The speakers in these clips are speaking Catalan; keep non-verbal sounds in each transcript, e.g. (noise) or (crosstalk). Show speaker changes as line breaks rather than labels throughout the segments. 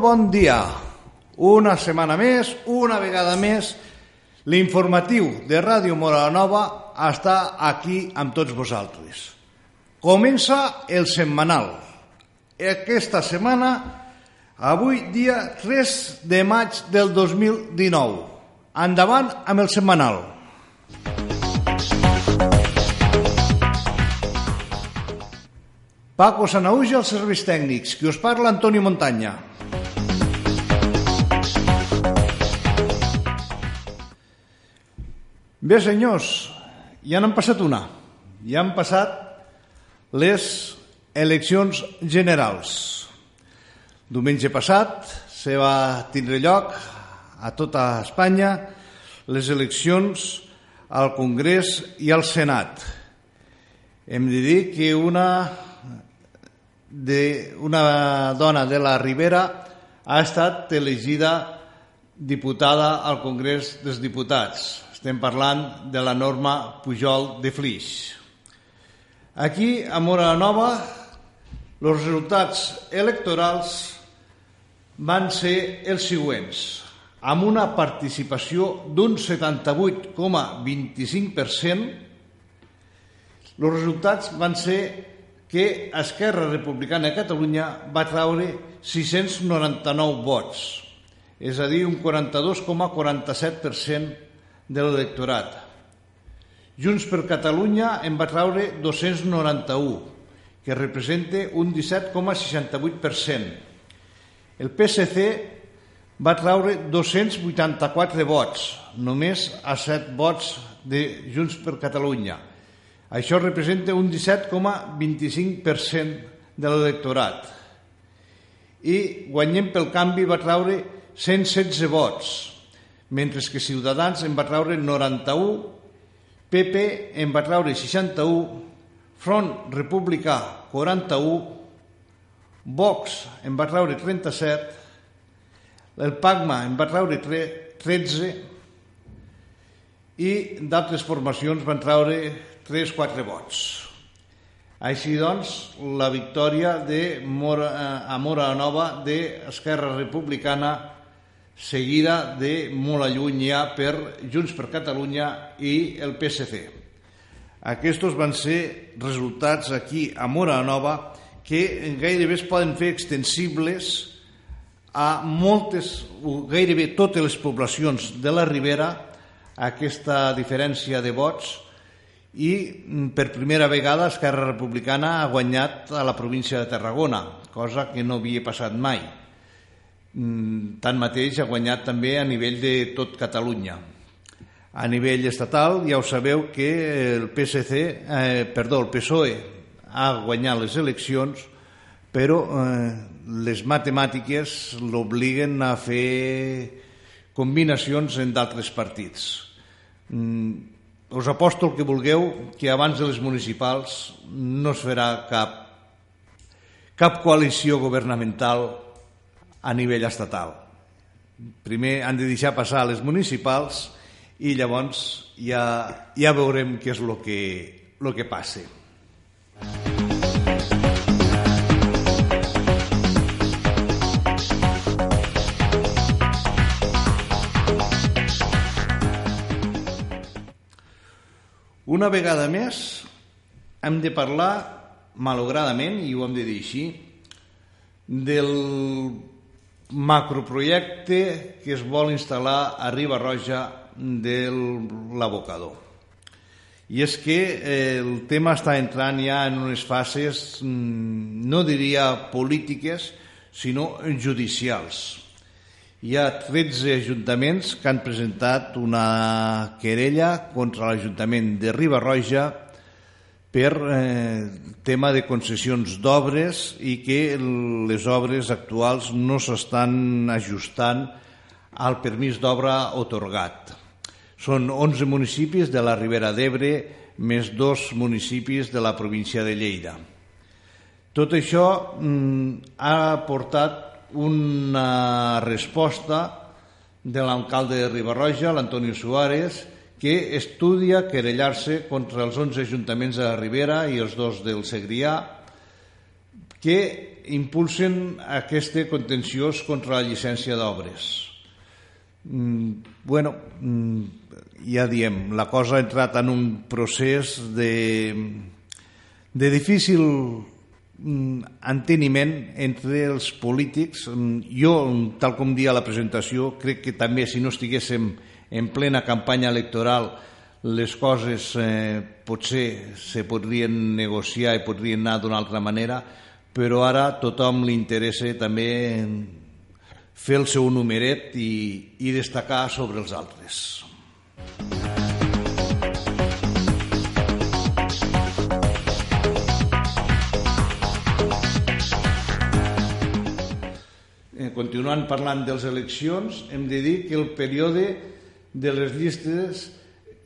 Bon dia. Una setmana més, una vegada més, l'informatiu de Ràdio Mora Nova està aquí amb tots vosaltres. Comença el setmanal. Aquesta setmana, avui dia 3 de maig del 2019. Endavant amb el setmanal. Paco Sanauja, els serveis tècnics. Qui us parla, Antoni Montanya. Bé, senyors, ja n'han passat una. Ja han passat les eleccions generals. Diumenge passat se va tindre lloc a tota Espanya les eleccions al Congrés i al Senat. Hem de dir que una, de, una dona de la Ribera ha estat elegida diputada al Congrés dels Diputats. Estem parlant de la norma Pujol de Flix. Aquí, a Mora Nova, els resultats electorals van ser els següents, amb una participació d'un 78,25%, els resultats van ser que Esquerra Republicana de Catalunya va traure 699 vots, és a dir, un 42,47% de l'electorat. Junts per Catalunya en va traure 291, que representa un 17,68%. El PSC va traure 284 vots, només a 7 vots de Junts per Catalunya. Això representa un 17,25% de l'electorat. I Guanyem pel Canvi va traure 116 vots, mentre que Ciutadans en va traure 91, PP en va traure 61, Front Republicà 41, Vox en va traure 37, el PACMA en va traure 13 i d'altres formacions van traure 3-4 vots. Així doncs, la victòria de Mora, a Mora Nova d'Esquerra Republicana seguida de molt lluny ja per Junts per Catalunya i el PSC. Aquests van ser resultats aquí a Mora Nova que gairebé es poden fer extensibles a moltes, gairebé totes les poblacions de la Ribera, aquesta diferència de vots, i per primera vegada Esquerra Republicana ha guanyat a la província de Tarragona, cosa que no havia passat mai. Mm, tanmateix ha guanyat també a nivell de tot Catalunya. A nivell estatal ja ho sabeu que el PSC, eh, perdó, el PSOE ha guanyat les eleccions, però eh, les matemàtiques l'obliguen a fer combinacions en d'altres partits. Mm, us aposto el que vulgueu que abans de les municipals no es farà cap, cap coalició governamental a nivell estatal. Primer han de deixar passar les municipals i llavors ja, ja veurem què és el que, lo que passa. Una vegada més hem de parlar, malogradament, i ho hem de dir així, del macroprojecte que es vol instal·lar a Riba Roja de l'abocador. I és que eh, el tema està entrant ja en unes fases, mm, no diria polítiques, sinó judicials. Hi ha 13 ajuntaments que han presentat una querella contra l'Ajuntament de Riba-roja per eh, tema de concessions d'obres i que les obres actuals no s'estan ajustant al permís d'obra otorgat. Són 11 municipis de la Ribera d'Ebre més dos municipis de la província de Lleida. Tot això mm, ha portat una resposta de l'alcalde de Ribarroja, l'Antonio Suárez, que estudia querellar-se contra els 11 ajuntaments de la Ribera i els dos del Segrià, que impulsen aquest contenciós contra la llicència d'obres. Mm, bueno, mm, ja diem, la cosa ha entrat en un procés de, de difícil mm, enteniment entre els polítics. Mm, jo, tal com dia la presentació, crec que també si no estiguéssim en plena campanya electoral les coses eh, potser se podrien negociar i podrien anar d'una altra manera, però ara tothom li interessa també fer el seu numeret i, i destacar sobre els altres. Eh, continuant parlant de les eleccions, hem de dir que el període de les llistes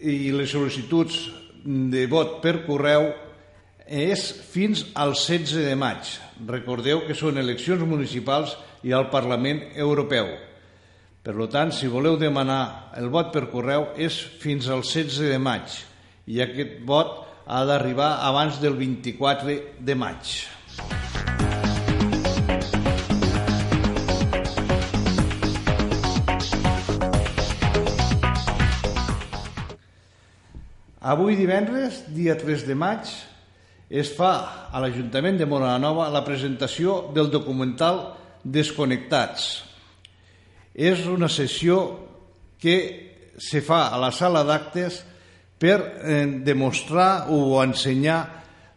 i les sol·licituds de vot per correu és fins al 16 de maig. Recordeu que són eleccions municipals i al Parlament Europeu. Per tant, si voleu demanar el vot per correu és fins al 16 de maig i aquest vot ha d'arribar abans del 24 de maig. Avui divendres, dia 3 de maig, es fa a l'Ajuntament de Nova la presentació del documental Desconnectats. És una sessió que se fa a la sala d'actes per eh, demostrar o ensenyar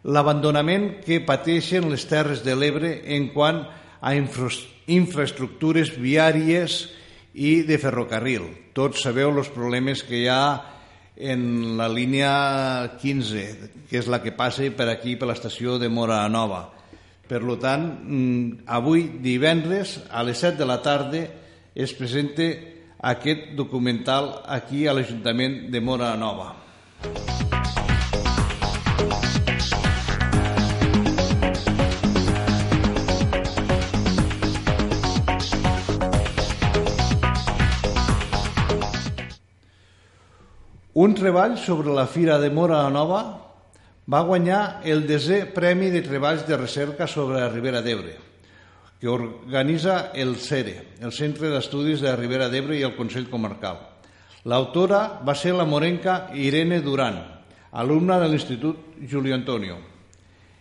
l'abandonament que pateixen les Terres de l'Ebre en quant a infra infraestructures viàries i de ferrocarril. Tots sabeu els problemes que hi ha en la línia 15, que és la que passa per aquí, per l'estació de Mora Nova. Per tant, mm, avui, divendres, a les 7 de la tarda, es presenta aquest documental aquí a l'Ajuntament de Mora Nova. Un treball sobre la Fira de Mora Nova va guanyar el desè Premi de Treballs de Recerca sobre la Ribera d'Ebre, que organitza el CERE, el Centre d'Estudis de la Ribera d'Ebre i el Consell Comarcal. L'autora va ser la morenca Irene Duran, alumna de l'Institut Julio Antonio.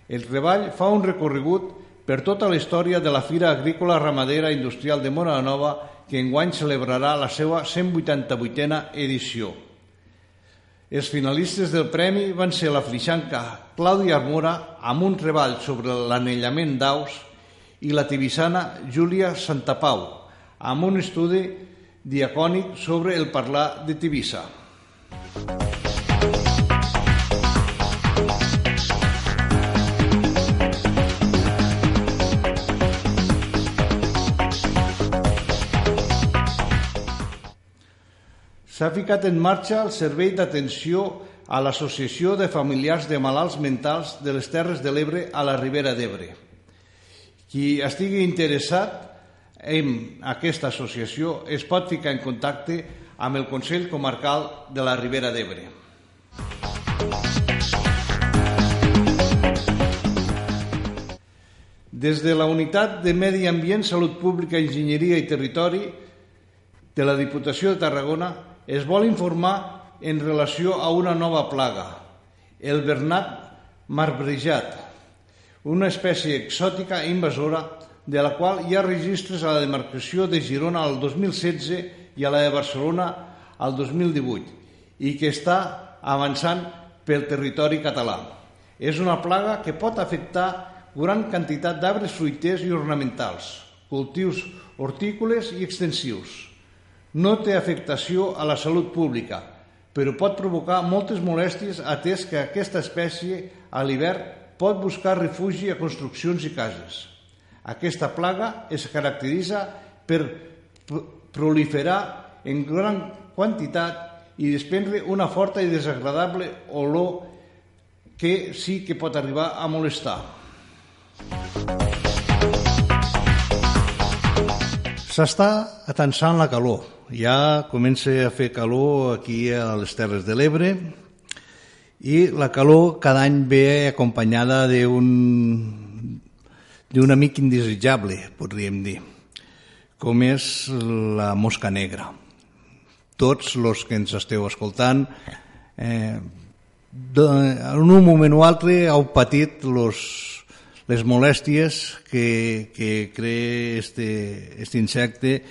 El treball fa un recorregut per tota la història de la Fira Agrícola Ramadera Industrial de Mora Nova, que enguany celebrarà la seva 188a edició. Els finalistes del premi van ser la flixanca Clàudia Armora amb un treball sobre l'anellament d'aus i la tibissana Júlia Santapau amb un estudi diacònic sobre el parlar de Tibissa. S'ha ficat en marxa el servei d'atenció a l'Associació de Familiars de Malalts Mentals de les Terres de l'Ebre a la Ribera d'Ebre. Qui estigui interessat en aquesta associació es pot ficar en contacte amb el Consell Comarcal de la Ribera d'Ebre. Des de la Unitat de Medi Ambient, Salut Pública, Enginyeria i Territori de la Diputació de Tarragona es vol informar en relació a una nova plaga, el bernat marbrejat, una espècie exòtica i invasora de la qual hi ha registres a la demarcació de Girona al 2016 i a la de Barcelona al 2018 i que està avançant pel territori català. És una plaga que pot afectar gran quantitat d'arbres fruiters i ornamentals, cultius hortícoles i extensius no té afectació a la salut pública, però pot provocar moltes molèsties atès que aquesta espècie a l'hivern pot buscar refugi a construccions i cases. Aquesta plaga es caracteritza per proliferar en gran quantitat i desprendre una forta i desagradable olor que sí que pot arribar a molestar. S'està atensant la calor. Ja comença a fer calor aquí a les Terres de l'Ebre i la calor cada any ve acompanyada d'un d'un amic indesitjable, podríem dir, com és la mosca negra. Tots els que ens esteu escoltant, eh, en un moment o altre heu patit los, les molèsties que, que crea este, este insecte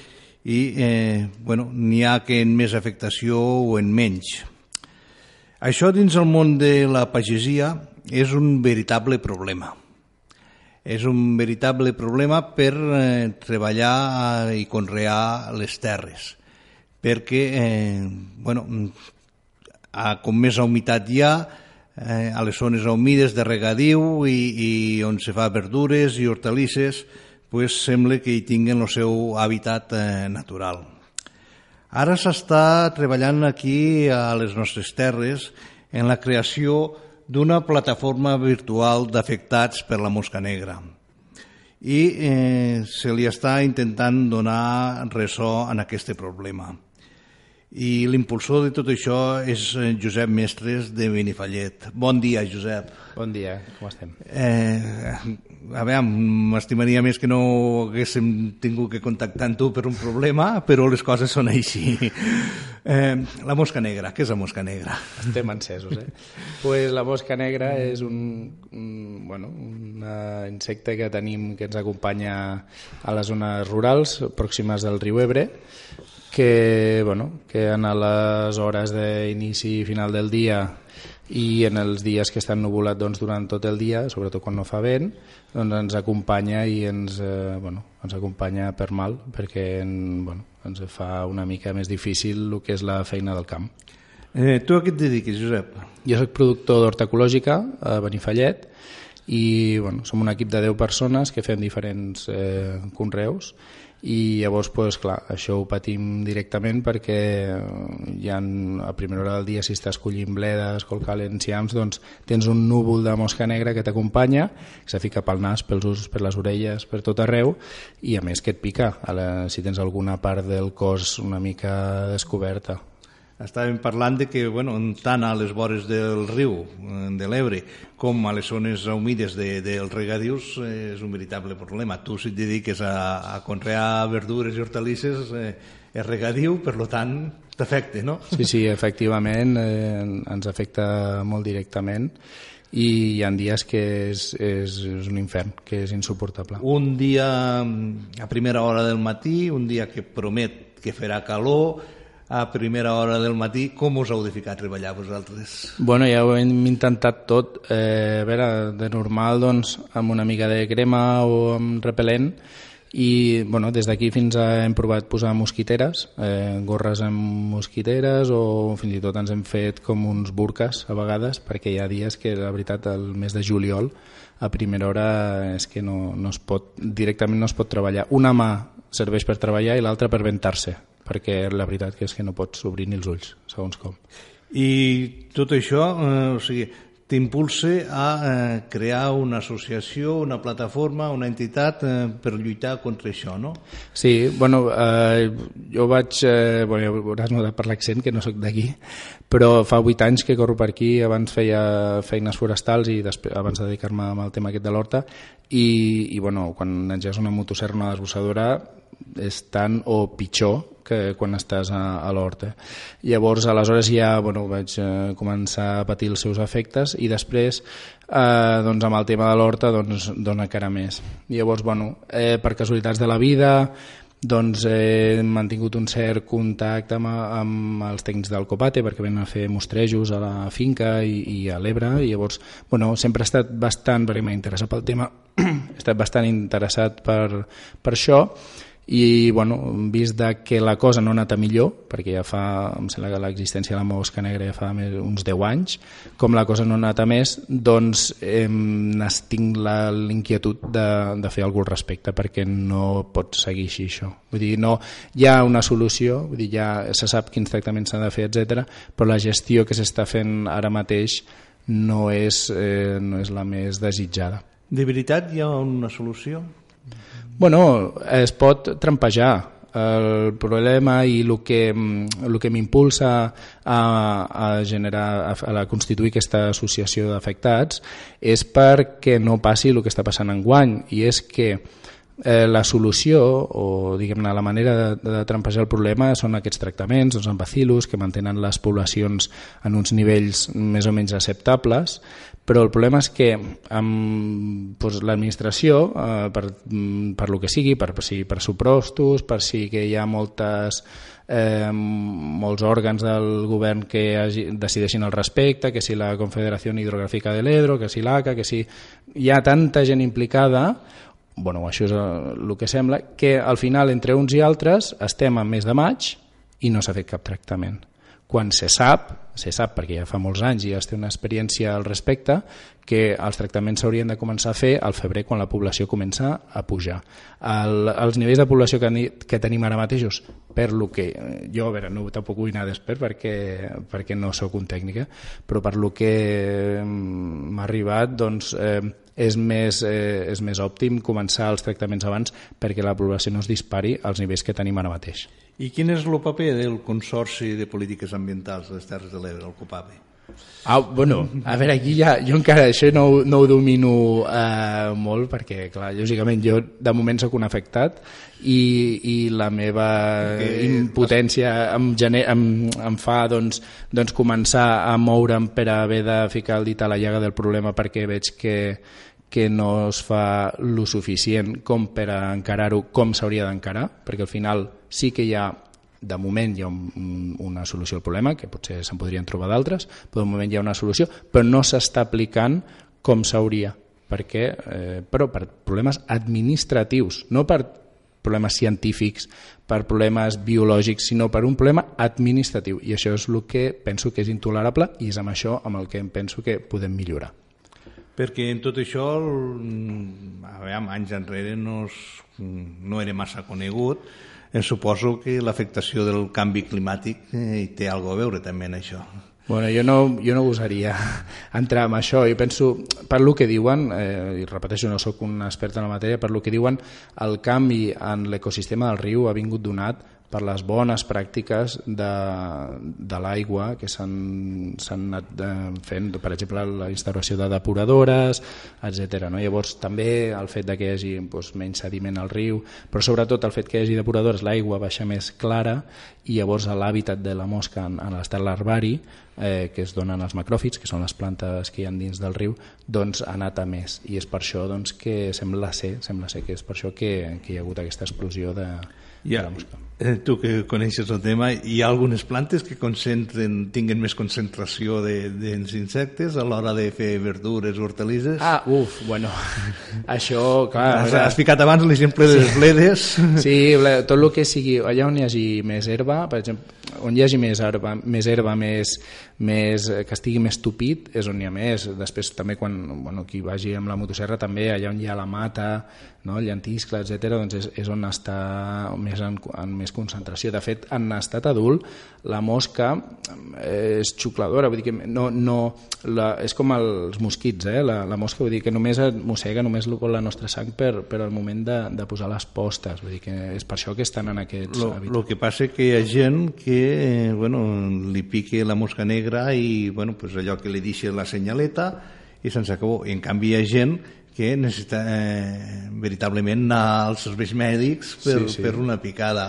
i eh, bueno, n'hi ha que en més afectació o en menys. Això dins el món de la pagesia és un veritable problema. És un veritable problema per eh, treballar i conrear les terres, perquè eh, bueno, a, com més humitat hi ha, eh, a les zones humides de regadiu i, i on se fa verdures i hortalisses, pues sembla que hi tinguen el seu hàbitat eh, natural. Ara s'està treballant aquí a les nostres terres en la creació d'una plataforma virtual d'afectats per la mosca negra i eh, se li està intentant donar ressò en aquest problema. I l'impulsor de tot això és eh, Josep Mestres de Benifallet. Bon dia, Josep.
Bon dia, com estem?
Eh, a veure, m'estimaria més que no haguéssim tingut que contactar amb tu per un problema, però les coses són així. Eh, la mosca negra, què és la mosca negra?
Estem encesos, eh? pues la mosca negra és un, un, bueno, un insecte que tenim que ens acompanya a les zones rurals pròximes del riu Ebre, que, bueno, que en les hores d'inici i final del dia i en els dies que estan nuvolats doncs, durant tot el dia, sobretot quan no fa vent, doncs ens acompanya i ens, eh, bueno, ens acompanya per mal perquè en, bueno, ens fa una mica més difícil el que és la feina del camp.
Eh, tu a què et dediques, Josep?
Jo soc productor d'horta ecològica a Benifallet i bueno, som un equip de 10 persones que fem diferents eh, conreus i llavors, pues, clar, això ho patim directament perquè hi ha, a primera hora del dia si estàs collint bledes, colcal, enciams, doncs tens un núvol de mosca negra que t'acompanya, que se fica pel nas, pels ulls, per les orelles, per tot arreu, i a més que et pica. La, si tens alguna part del cos una mica descoberta
estàvem parlant de que bueno, tant a les vores del riu, eh, de l'Ebre, com a les zones humides de, dels regadius eh, és un veritable problema. Tu si et dediques a, a conrear verdures i hortalisses eh, és regadiu, per lo tant t'afecta, no?
Sí, sí, efectivament eh, ens afecta molt directament i hi ha dies que és, és, és un infern, que és insuportable.
Un dia a primera hora del matí, un dia que promet que farà calor, a primera hora del matí, com us heu de ficar a treballar vosaltres?
Bueno, ja ho hem intentat tot. Eh, a veure, de normal, doncs, amb una mica de crema o amb repel·lent, i bueno, des d'aquí fins a hem provat posar mosquiteres, eh, gorres amb mosquiteres o fins i tot ens hem fet com uns burques a vegades perquè hi ha dies que la veritat el mes de juliol a primera hora és que no, no es pot, directament no es pot treballar. Una mà serveix per treballar i l'altra per ventar-se perquè la veritat que és que no pots obrir ni els ulls, segons com.
I tot això, eh, o sigui, t'impulsa a eh, crear una associació, una plataforma, una entitat eh, per lluitar contra això, no?
Sí, bueno, eh, jo vaig, eh, bueno, ja hauràs notat per l'accent que no sóc d'aquí, però fa vuit anys que corro per aquí, abans feia feines forestals i després, abans de dedicar-me al tema aquest de l'horta i, i bueno, quan engegues una motosserra, una desbossadora, és tant o pitjor que quan estàs a, a l'horta. Llavors, aleshores ja bueno, vaig eh, començar a patir els seus efectes i després, eh, doncs, amb el tema de l'horta, doncs, dona cara més. Llavors, bueno, eh, per casualitats de la vida, doncs he mantingut un cert contacte amb, amb els tècnics del Copate perquè venen a fer mostrejos a la finca i, i a l'Ebre i llavors bueno, sempre he estat bastant, perquè m'ha interessat pel tema (clears throat) he estat bastant interessat per, per això i bueno, vist de que la cosa no ha anat a millor, perquè ja fa, em sembla que l'existència de la mosca negra ja fa més, uns 10 anys, com la cosa no ha anat a més, doncs eh, tinc l'inquietud de, de fer alguna al respecte, perquè no pot seguir així això. Vull dir, no, hi ha una solució, vull dir, ja se sap quins tractaments s'han de fer, etc, però la gestió que s'està fent ara mateix no és, eh, no és la més desitjada.
De veritat hi ha una solució?
Bueno, es pot trampejar. el problema i el que, el que m'impulsa a, a generar a, a constituir aquesta associació d'afectats és perquè no passi el que està passant en guany i és que eh, la solució o diguem-ne la manera de, de trampejar el problema són aquests tractaments, doncs, amb bacillus que mantenen les poblacions en uns nivells més o menys acceptables, però el problema és que amb doncs, l'administració, eh, per, per lo que sigui, per, per si pressupostos, per si que hi ha moltes eh, molts òrgans del govern que hagi, decideixin al respecte, que si la Confederació Hidrogràfica de l'Edro, que si l'ACA, que si hi ha tanta gent implicada, bueno, això és el que sembla, que al final entre uns i altres estem en mes de maig i no s'ha fet cap tractament. Quan se sap, se sap perquè ja fa molts anys i ja es té una experiència al respecte, que els tractaments s'haurien de començar a fer al febrer quan la població comença a pujar. El, els nivells de població que, que tenim ara mateixos, per lo que jo, a veure, no tampoc vull anar d'expert perquè, perquè no sóc un tècnic, eh? però per lo que m'ha arribat, doncs, eh, és més, eh, és més òptim començar els tractaments abans perquè la població no es dispari als nivells que tenim ara mateix.
I quin és el paper del Consorci de Polítiques Ambientals de les Terres de l'Ebre, el COPABE?
Ah, bueno, a veure, aquí ja, jo encara això no, no ho domino eh, molt perquè, clar, lògicament jo de moment sóc un afectat i, i la meva Perquè impotència em, gener, em, em fa doncs, doncs començar a moure'm per haver de ficar el dit a la llaga del problema perquè veig que, que no es fa lo suficient com per encarar-ho com s'hauria d'encarar, perquè al final sí que hi ha de moment hi ha un, una solució al problema, que potser se'n podrien trobar d'altres, però de moment hi ha una solució, però no s'està aplicant com s'hauria, perquè, eh, però per problemes administratius, no per problemes científics, per problemes biològics, sinó per un problema administratiu. I això és el que penso que és intolerable i és amb això amb el que em penso que podem millorar
perquè en tot això a veure, anys enrere no, es, no era massa conegut em suposo que l'afectació del canvi climàtic eh, hi té alguna a veure també en això
Bueno, jo no, jo no gosaria (laughs) entrar en això. Jo penso, per lo que diuen, eh, i repeteixo, no sóc un expert en la matèria, per lo que diuen, el canvi en l'ecosistema del riu ha vingut donat per les bones pràctiques de, de l'aigua que s'han anat eh, fent, per exemple, la instauració de depuradores, etc. No? Llavors, també el fet de que hi hagi doncs, menys sediment al riu, però sobretot el fet que hi hagi depuradores, l'aigua baixa més clara i llavors l'hàbitat de la mosca en, en l'estat larvari, eh, que es donen els macròfits, que són les plantes que hi ha dins del riu, doncs ha anat a més. I és per això doncs, que sembla ser, sembla ser que és per això que, que hi ha hagut aquesta explosió de,
ja,
de la mosca.
Eh, tu que coneixes el tema, hi ha algunes plantes que concentren, tinguen més concentració d'insectes de, a l'hora de fer verdures, hortalisses?
Ah, uf, bueno, (laughs) això, clar...
Has, has ficat abans l'exemple de les bledes. (laughs)
Sí, tot el que sigui, allà on hi hagi més herba, per exemple, on hi hagi més herba, més, herba, més, més, que estigui més tupit, és on hi ha més. Després també quan bueno, qui vagi amb la motosserra també, allà on hi ha la mata, no? el llentiscle, etc, doncs és, és on està més en, en més concentració. De fet, en estat adult, la mosca eh, és xucladora, vull dir que no, no, la, és com els mosquits, eh? la, la mosca vull dir que només et mossega, només vol la nostra sang per, per al moment de, de posar les postes, vull dir que és per això que estan en aquests
lo,
hàbitats.
El que passa que hi ha gent que eh, bueno, li pique la mosca negra i bueno, pues allò que li deixa la senyaleta i se'ns acabó. I en canvi hi ha gent que necessita eh, veritablement anar als serveis mèdics per, sí, sí. per una picada.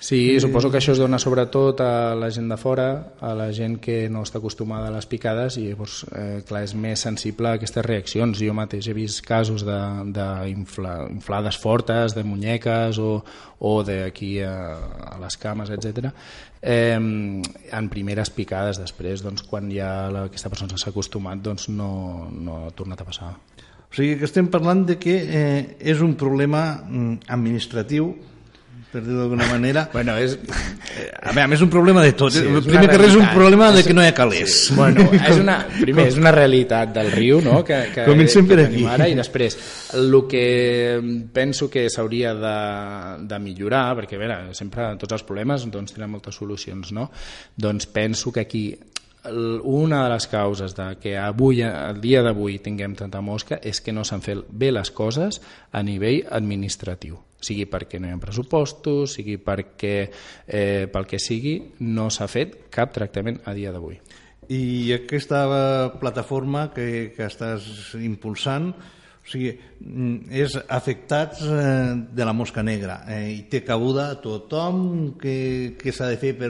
Sí, eh... suposo que això es dona sobretot a la gent de fora, a la gent que no està acostumada a les picades i llavors, eh, clar, és més sensible a aquestes reaccions. Jo mateix he vist casos d'inflades infla, fortes, de muñeques o, o d'aquí a, a les cames, etc. Eh, en primeres picades, després, doncs, quan ja la, aquesta persona s'ha acostumat, doncs no, no ha tornat a passar.
O sigui que estem parlant de que eh, és un problema mm, administratiu per dir-ho d'alguna manera. (laughs)
bueno, és...
Eh, a veure, és un problema de tot. Sí, primer que res és un problema de que no hi ha calés.
Sí. Bueno, és una, primer, és una realitat del riu, no?, que, que,
Comencem per aquí.
Ara, I després, el que penso que s'hauria de, de millorar, perquè, a veure, sempre tots els problemes doncs, tenen moltes solucions, no? Doncs penso que aquí una de les causes de que avui, el dia d'avui tinguem tanta mosca és que no s'han fet bé les coses a nivell administratiu. Sigui perquè no hi ha pressupostos, sigui perquè eh, pel que sigui, no s'ha fet cap tractament a dia d'avui.
I aquesta plataforma que, que estàs impulsant, o sigui, mm, és afectats eh, de la mosca negra eh, i té cabuda tothom? Que, que s'ha de fer per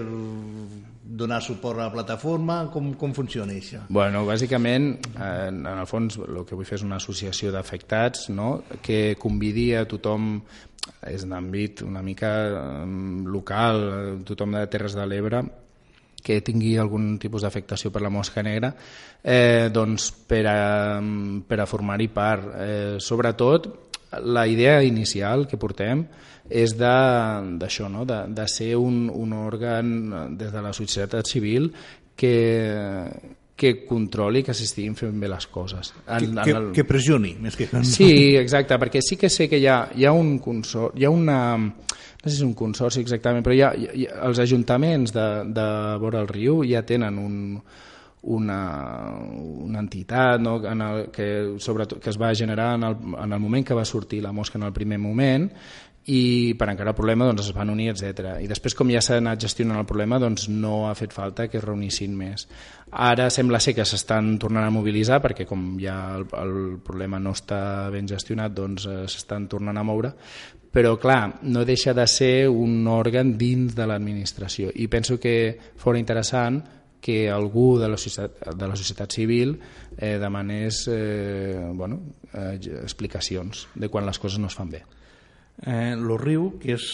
donar suport a la plataforma? Com, com funciona això?
Bueno, bàsicament, en, en el fons, el que vull fer és una associació d'afectats no? que convidi a tothom és d'àmbit una mica local, tothom de Terres de l'Ebre, que tingui algun tipus d'afectació per la mosca negra, eh, doncs per a, per a formar-hi part. Eh, sobretot, la idea inicial que portem és d'això, no? de, de ser un, un òrgan des de la societat civil que, que controli que s'estiguin fent bé les coses.
En, que, en el... que pressioni, més que...
Sí, exacte, perquè sí que sé que hi ha, hi ha un consor, hi ha una no sé si és un consorci exactament, però hi ha, hi ha, els ajuntaments de, de vora el riu ja tenen un, una, una entitat no? en el, que, sobretot, que es va generar en el, en el moment que va sortir la mosca en el primer moment i per encara el problema doncs, es van unir, etc. I després, com ja s'ha anat gestionant el problema, doncs no ha fet falta que es reunissin més. Ara sembla ser que s'estan tornant a mobilitzar perquè com ja el, el problema no està ben gestionat, doncs eh, s'estan tornant a moure, però clar, no deixa de ser un òrgan dins de l'administració i penso que fora interessant que algú de la societat, de la societat civil eh, demanés eh, bueno, eh, explicacions de quan les coses no es fan bé.
Eh, lo riu, que és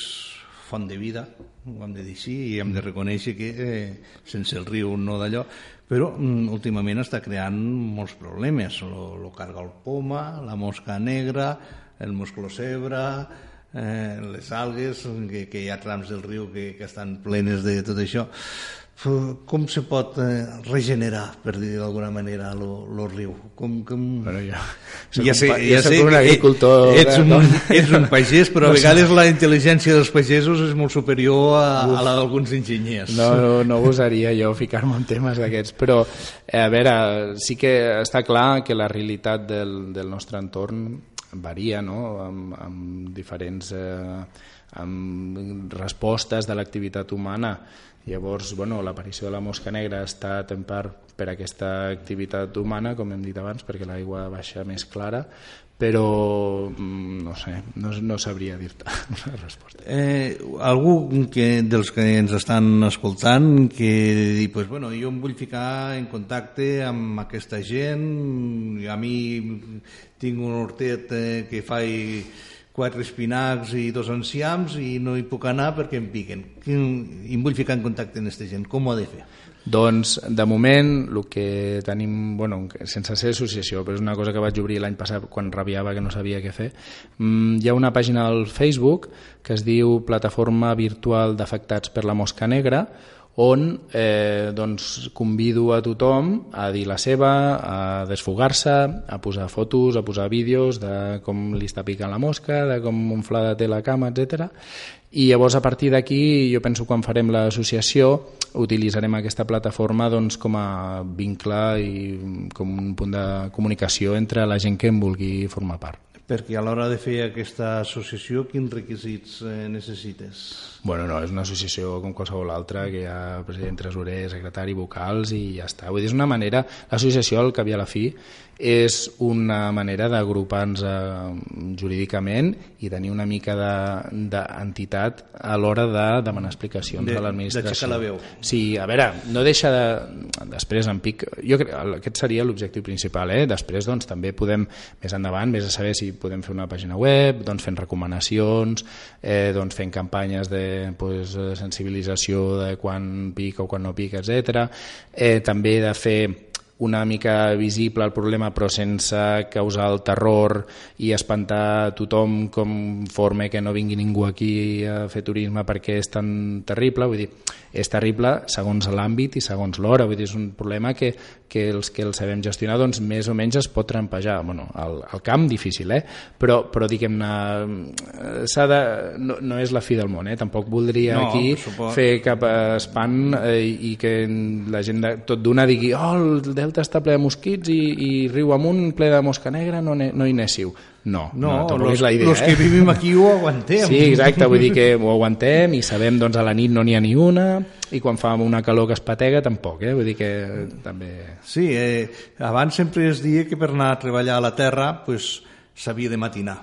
font de vida, ho hem de dir així, i hem de reconèixer que eh, sense el riu no d'allò, però mm, últimament està creant molts problemes. Lo, lo carga el poma, la mosca negra, el musclocebre, eh, les algues, que, que hi ha trams del riu que, que estan plenes de tot això com se pot eh, regenerar, per dir d'alguna manera, el riu? Com, com...
Bueno, jo ja sé, ja sé un agricultor...
Ets un, (laughs) ets un pagès, però a (laughs) vegades la intel·ligència dels pagesos és molt superior a, a la d'alguns enginyers.
No, no, no gosaria jo ficar-me en temes d'aquests, però eh, a veure, sí que està clar que la realitat del, del nostre entorn varia, no?, amb, amb diferents... Eh, amb respostes de l'activitat humana Llavors, bueno, l'aparició de la mosca negra ha estat en part per aquesta activitat humana, com hem dit abans, perquè l'aigua baixa més clara, però mm, no sé, no, no sabria dir-te (laughs) una resposta.
Eh, algú que, dels que ens estan escoltant que digui, pues, bueno, jo em vull ficar en contacte amb aquesta gent, a mi tinc un hortet eh, que fa quatre espinacs i dos enciams i no hi puc anar perquè em piquen. I em vull ficar en contacte amb aquesta gent. Com ho ha de fer?
Doncs, de moment, el que tenim, bueno, sense ser associació, però és una cosa que vaig obrir l'any passat quan rabiava que no sabia què fer, mm, hi ha una pàgina al Facebook que es diu Plataforma Virtual d'Afectats per la Mosca Negra, on eh, doncs, convido a tothom a dir la seva, a desfogar-se, a posar fotos, a posar vídeos de com li està picant la mosca, de com inflada té la cama, etc. I llavors a partir d'aquí jo penso quan farem l'associació utilitzarem aquesta plataforma doncs, com a vincle i com un punt de comunicació entre la gent que en vulgui formar part.
Perquè a l'hora de fer aquesta associació, quins requisits eh, necessites?
Bueno, no, és una associació com qualsevol altra, que hi ha president, tresorer, secretari, vocals i ja està. Vull dir, és una manera, l'associació al cap i a la fi és una manera d'agrupar-nos eh, jurídicament i tenir una mica d'entitat de, a l'hora de demanar explicacions de, a l'administració.
D'aixecar la veu.
Sí, a veure, no deixa de... Després en pic... Jo crec aquest seria l'objectiu principal, eh? Després doncs també podem, més endavant, més a saber si podem fer una pàgina web, doncs fent recomanacions, eh, doncs fent campanyes de pues, sensibilització de quan pica o quan no pica, etc. Eh, també de fer una mica visible el problema però sense causar el terror i espantar tothom com forma que no vingui ningú aquí a fer turisme perquè és tan terrible, vull dir, és terrible segons l'àmbit i segons l'hora, vull dir, és un problema que, que els que el sabem gestionar doncs més o menys es pot trampejar, bueno, al, al camp difícil, eh? però, però diguem-ne s'ha de, no, no és la fi del món, eh? tampoc voldria no, aquí fer cap espant eh, i que la gent de, tot d'una digui oh, el delta està ple de mosquits i, i riu amunt ple de mosca negra, no, no hi néssiu. No,
No,
no
los,
és la idea.
los
eh?
que vivim aquí ho aguantem.
Sí, exacte, vull dir que ho aguantem i sabem doncs a la nit no n'hi ha ni una i quan fa una calor que es patega tampoc, eh? vull dir que també...
Sí, eh, abans sempre es dia que per anar a treballar a la terra pues, s'havia de matinar.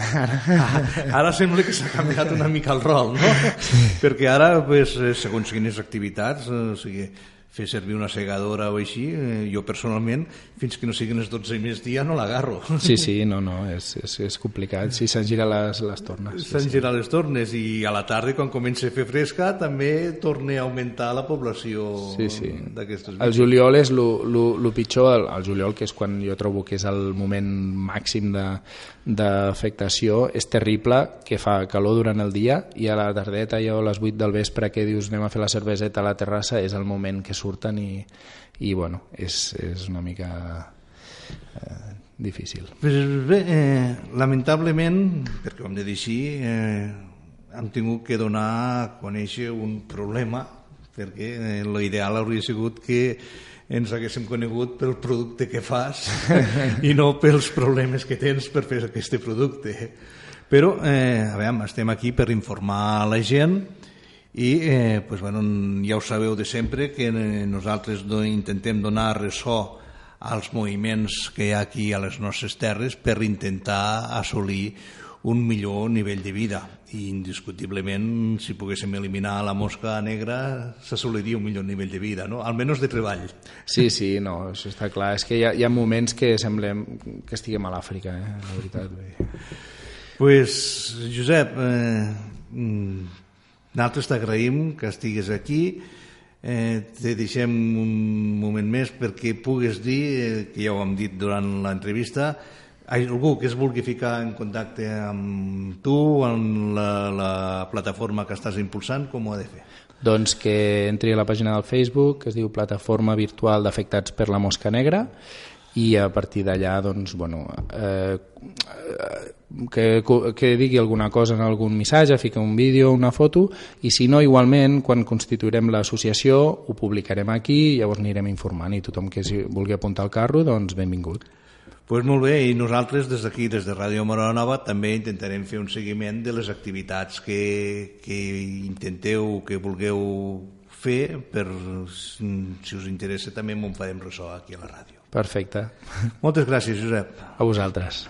Ara, (laughs) ara sembla que s'ha canviat una mica el rol, no? Sí. Perquè ara, pues, eh, segons quines activitats, eh, o sigui, fer servir una segadora o així, eh, jo personalment, fins que no siguin les 12 i més dia, no l'agarro.
Sí, sí, no, no, és, és, és complicat. Sí, se'n gira les, les tornes. Sí,
Se'n
sí.
girat les tornes i a la tarda, quan comença a fer fresca, també torna a augmentar la població
Sí, sí.
d'aquestes
El juliol és el pitjor, el, el juliol, que és quan jo trobo que és el moment màxim de d'afectació, és terrible, que fa calor durant el dia i a la tardeta i a les 8 del vespre que dius anem a fer la cerveseta a la terrassa és el moment que surten i, i bueno, és, és una mica eh, difícil.
Pues bé, eh, lamentablement, perquè ho hem de dir així, eh, hem tingut que donar a conèixer un problema, perquè eh, l'ideal hauria sigut que ens haguéssim conegut pel producte que fas (laughs) i no pels problemes que tens per fer aquest producte. Però, eh, a veure, estem aquí per informar la gent i eh, pues, bueno, ja ho sabeu de sempre que eh, nosaltres intentem donar ressò als moviments que hi ha aquí a les nostres terres per intentar assolir un millor nivell de vida i indiscutiblement si poguéssim eliminar la mosca negra s'assoliria un millor nivell de vida, no? almenys de treball.
Sí, sí, no, això està clar. És que hi ha, hi ha moments que semblem que estiguem a l'Àfrica, eh? la veritat. Dir.
pues, Josep, eh, nosaltres t'agraïm que estigues aquí, eh, te deixem un moment més perquè pugues dir, eh, que ja ho hem dit durant l'entrevista, algú que es vulgui ficar en contacte amb tu, amb la, la plataforma que estàs impulsant, com ho ha de fer?
Doncs que entri a la pàgina del Facebook, que es diu Plataforma Virtual d'Afectats per la Mosca Negra, i a partir d'allà doncs, bueno, eh, que, que digui alguna cosa en algun missatge, fica un vídeo, una foto, i si no, igualment, quan constituirem l'associació, ho publicarem aquí i llavors anirem informant i tothom que vulgui apuntar al carro, doncs benvingut.
Pues molt bé, i nosaltres des d'aquí, des de Ràdio Morona Nova, també intentarem fer un seguiment de les activitats que, que intenteu, que vulgueu fer, per, si us interessa també m'ho farem ressò aquí a la ràdio.
Perfecte.
Moltes gràcies, Josep.
A vosaltres.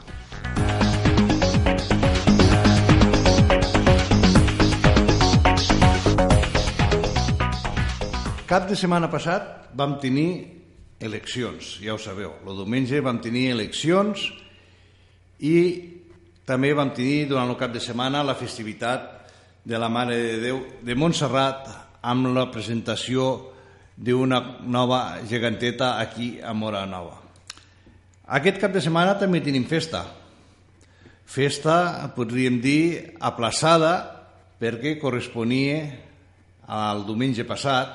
Cap de setmana passat vam tenir eleccions, ja ho sabeu. El diumenge vam tenir eleccions i també vam tenir durant el cap de setmana la festivitat de la Mare de Déu de Montserrat amb la presentació d'una nova geganteta aquí a Mora Nova. Aquest cap de setmana també tenim festa. Festa, podríem dir, aplaçada perquè corresponia al diumenge passat,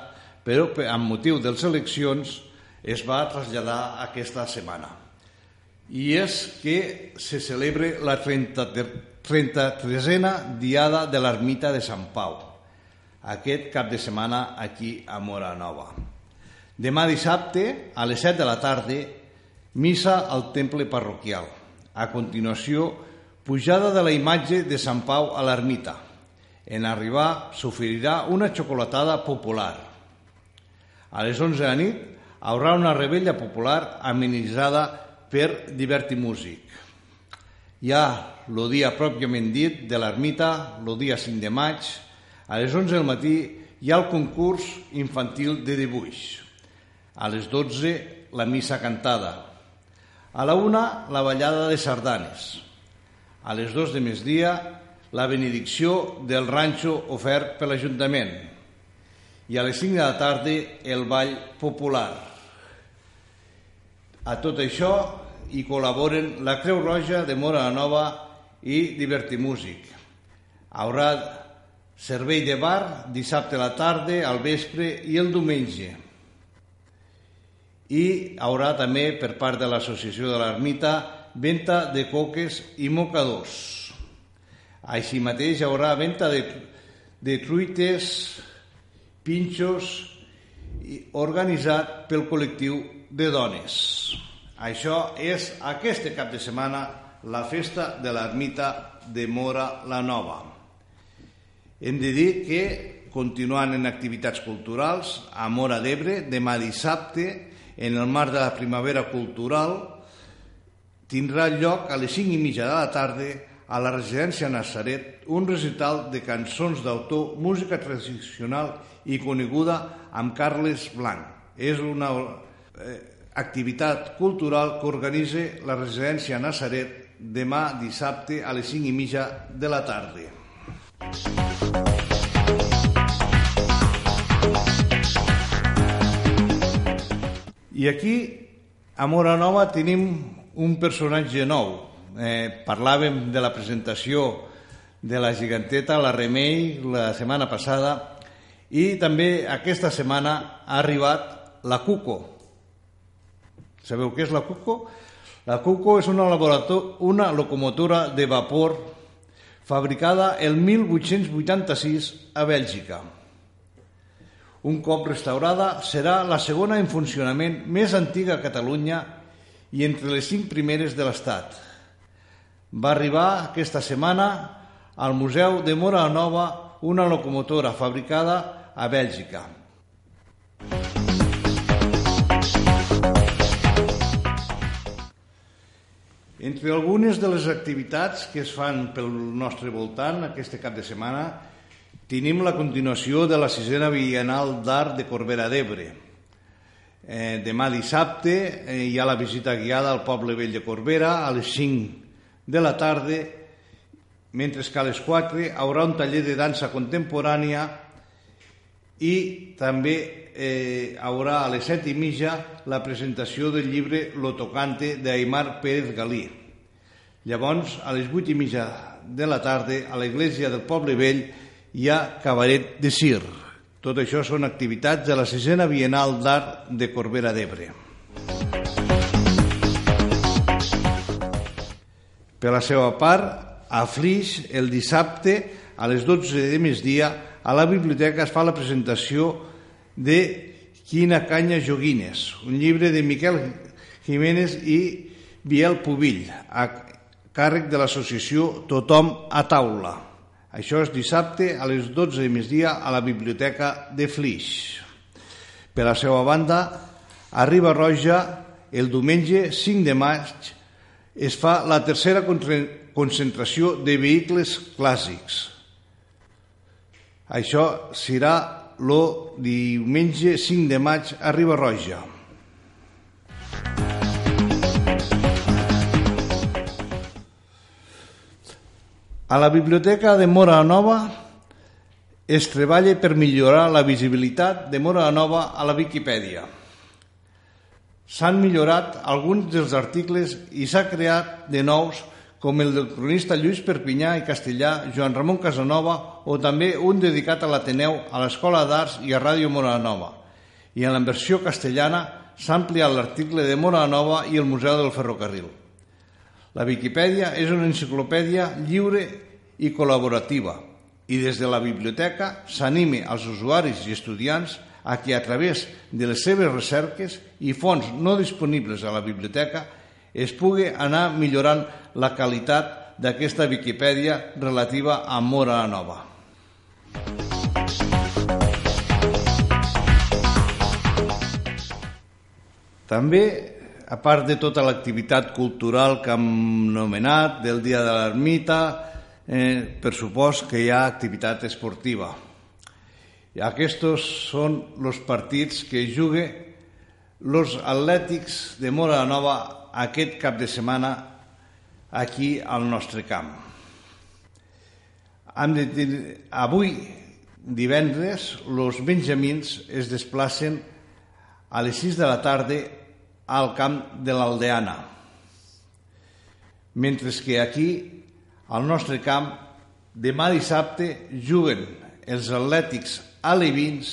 però amb motiu de les eleccions es va traslladar aquesta setmana. I és que se celebra la 33a Diada de l'Ermita de Sant Pau, aquest cap de setmana aquí a Mora Nova. Demà dissabte, a les 7 de la tarda, missa al temple parroquial. A continuació, pujada de la imatge de Sant Pau a l'ermita. En arribar, s'oferirà una xocolatada popular. A les 11 de la nit, haurà una rebella popular amenitzada per divertimúsic. Hi ha el dia pròpiament dit de l'ermita, el dia 5 de maig, a les 11 del matí hi ha el concurs infantil de dibuix. A les 12 la missa cantada. A la una la ballada de sardanes. A les 2 de migdia la benedicció del ranxo ofert per l'Ajuntament. I a les 5 de la tarda el ball popular. A tot això hi col·laboren la Creu Roja de Mora la Nova i Divertimúsic. Haurà servei de bar dissabte a la tarda, al vespre i el diumenge. I haurà també, per part de l'Associació de l'Ermita, venda de coques i mocadors. Així mateix hi haurà venda de, de truites, pinxos, organitzat pel col·lectiu de dones. Això és aquest cap de setmana la festa de l'ermita de Mora la Nova. Hem de dir que, continuant en activitats culturals, a Mora d'Ebre, demà dissabte, en el marc de la primavera cultural, tindrà lloc a les 5 i mitja de la tarda a la residència Nazaret un recital de cançons d'autor, música tradicional i coneguda amb Carles Blanc. És una eh, activitat cultural que organitza la residència Nazaret demà dissabte a les 5 i mitja de la tarda. I aquí, a Mora Nova, tenim un personatge nou, eh, parlàvem de la presentació de la giganteta, la Remei, la setmana passada, i també aquesta setmana ha arribat la Cuco. Sabeu què és la Cuco? La Cuco és una, una locomotora de vapor fabricada el 1886 a Bèlgica. Un cop restaurada, serà la segona en funcionament més antiga a Catalunya i entre les cinc primeres de l'Estat va arribar aquesta setmana al Museu de Mora Nova una locomotora fabricada a Bèlgica. Entre algunes de les activitats que es fan pel nostre voltant aquest cap de setmana tenim la continuació de la sisena Bienal d'Art de Corbera d'Ebre. Eh, demà dissabte eh, hi ha la visita guiada al poble vell de Corbera a les 5 de la tarda, mentre que a les 4 haurà un taller de dansa contemporània i també eh, haurà a les 7 i mitja la presentació del llibre Lo tocante d'Aimar Pérez Galí. Llavors, a les 8 i mitja de la tarda, a l'església del Poble Vell, hi ha cabaret de Cir. Tot això són activitats de la sisena Bienal d'Art de Corbera d'Ebre. Per la seva part, a Flix, el dissabte, a les 12 de migdia, a la biblioteca es fa la presentació de Quina canya joguines, un llibre de Miquel Jiménez i Biel Pubill, a càrrec de l'associació Tothom a taula. Això és dissabte a les 12 de migdia a la biblioteca de Flix. Per la seva banda, a Riba Roja, el diumenge 5 de maig, es fa la tercera concentració de vehicles clàssics. Això serà el diumenge 5 de maig a Ribarroja. A la biblioteca de Mora Nova es treballa per millorar la visibilitat de Mora Nova a la Viquipèdia. S'han millorat alguns dels articles i s'ha creat de nous com el del cronista Lluís Perpinyà i Castellà, Joan Ramon Casanova, o també un dedicat a l'Ateneu, a l'Escola d'Arts i a Ràdio Moranova. I en la versió castellana s'ha ampliat l'article de Moranova i el Museu del Ferrocarril. La Viquipèdia és una enciclopèdia lliure i col·laborativa i des de la biblioteca s'anime als usuaris i estudiants a que a través de les seves recerques i fonts no disponibles a la biblioteca es pugui anar millorant la qualitat d'aquesta Viquipèdia relativa a Mora Nova. També, a part de tota l'activitat cultural que hem nomenat, del Dia de l'Ermita, eh, per supost que hi ha activitat esportiva. I aquests són els partits que juguen els atlètics de Mora Nova aquest cap de setmana aquí al nostre camp. Hem de dir, avui, divendres, els benjamins es desplacen a les 6 de la tarda al camp de l'Aldeana, mentre que aquí, al nostre camp, demà dissabte juguen els atlètics alevins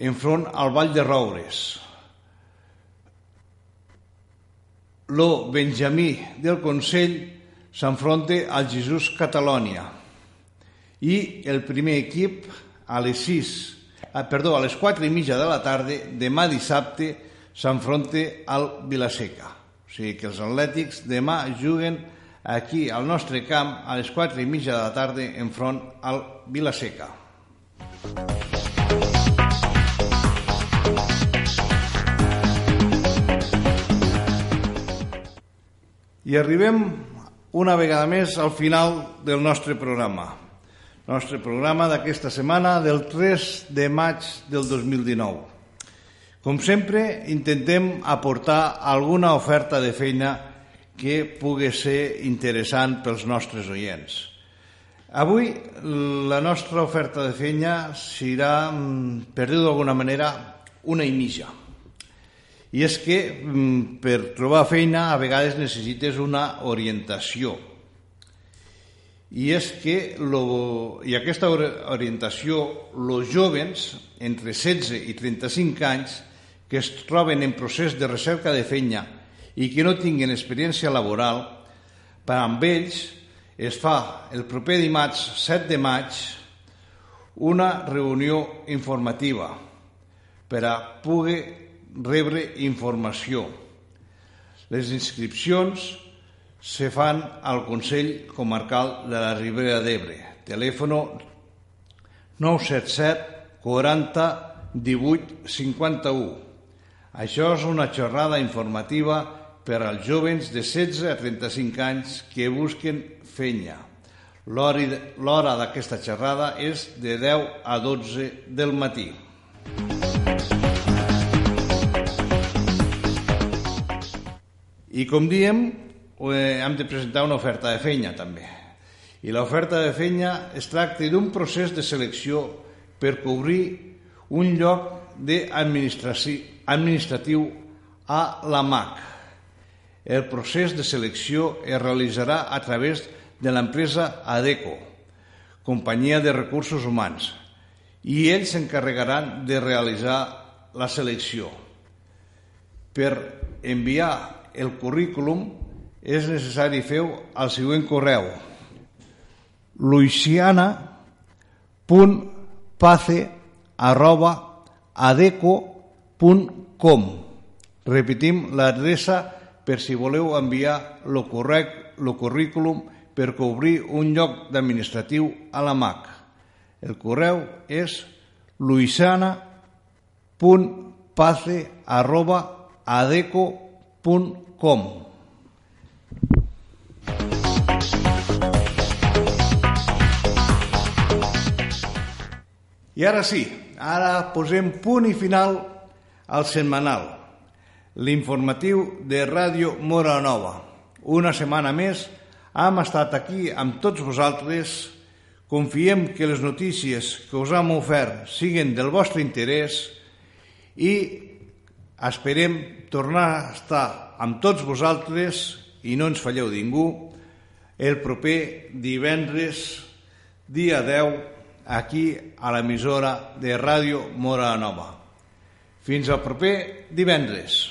enfront al Vall de Roures. Lo Benjamí del Consell s'enfronta al Jesús Catalònia i el primer equip a les 6, ah, perdó, a les 4 i mitja de la tarda, demà dissabte, s'enfronta al Vilaseca. O sigui que els atlètics demà juguen aquí al nostre camp a les 4 i mitja de la tarda enfront al Vilaseca. I arribem una vegada més al final del nostre programa. Nostre programa d'aquesta setmana del 3 de maig del 2019. Com sempre, intentem aportar alguna oferta de feina que pugui ser interessant pels nostres oients. Avui la nostra oferta de feina serà, mm, per dir-ho d'alguna manera, una i mitja. I és que mm, per trobar feina a vegades necessites una orientació. I és que lo, i aquesta orientació, els jovens entre 16 i 35 anys que es troben en procés de recerca de feina i que no tinguin experiència laboral, per amb ells es fa el proper dimarts 7 de maig una reunió informativa per a poder rebre informació. Les inscripcions se fan al Consell Comarcal de la Ribera d'Ebre. Telèfon 977 40 18 51. Això és una xerrada informativa per als jovens de 16 a 35 anys que busquen feina. L'hora d'aquesta xerrada és de 10 a 12 del matí. I com diem, eh, hem de presentar una oferta de feina també. I l'oferta de feina es tracta d'un procés de selecció per cobrir un lloc administratiu a la MAC. El procés de selecció es realitzarà a través de l'empresa ADECO, Companyia de Recursos Humans, i ells s'encarregaran de realitzar la selecció. Per enviar el currículum és necessari fer el següent correu luisiana.pace arroba adeco.com Repetim l'adreça per si voleu enviar el, correc, el currículum per cobrir un lloc d'administratiu a la MAC. El correu és luisiana.pace I ara sí, ara posem punt i final al setmanal, l'informatiu de Ràdio Mora Nova. Una setmana més hem estat aquí amb tots vosaltres, confiem que les notícies que us hem ofert siguin del vostre interès i esperem tornar a estar amb tots vosaltres i no ens falleu ningú el proper divendres dia 10 aquí a l'emissora de ràdio Mora Nova. Fins al proper divendres.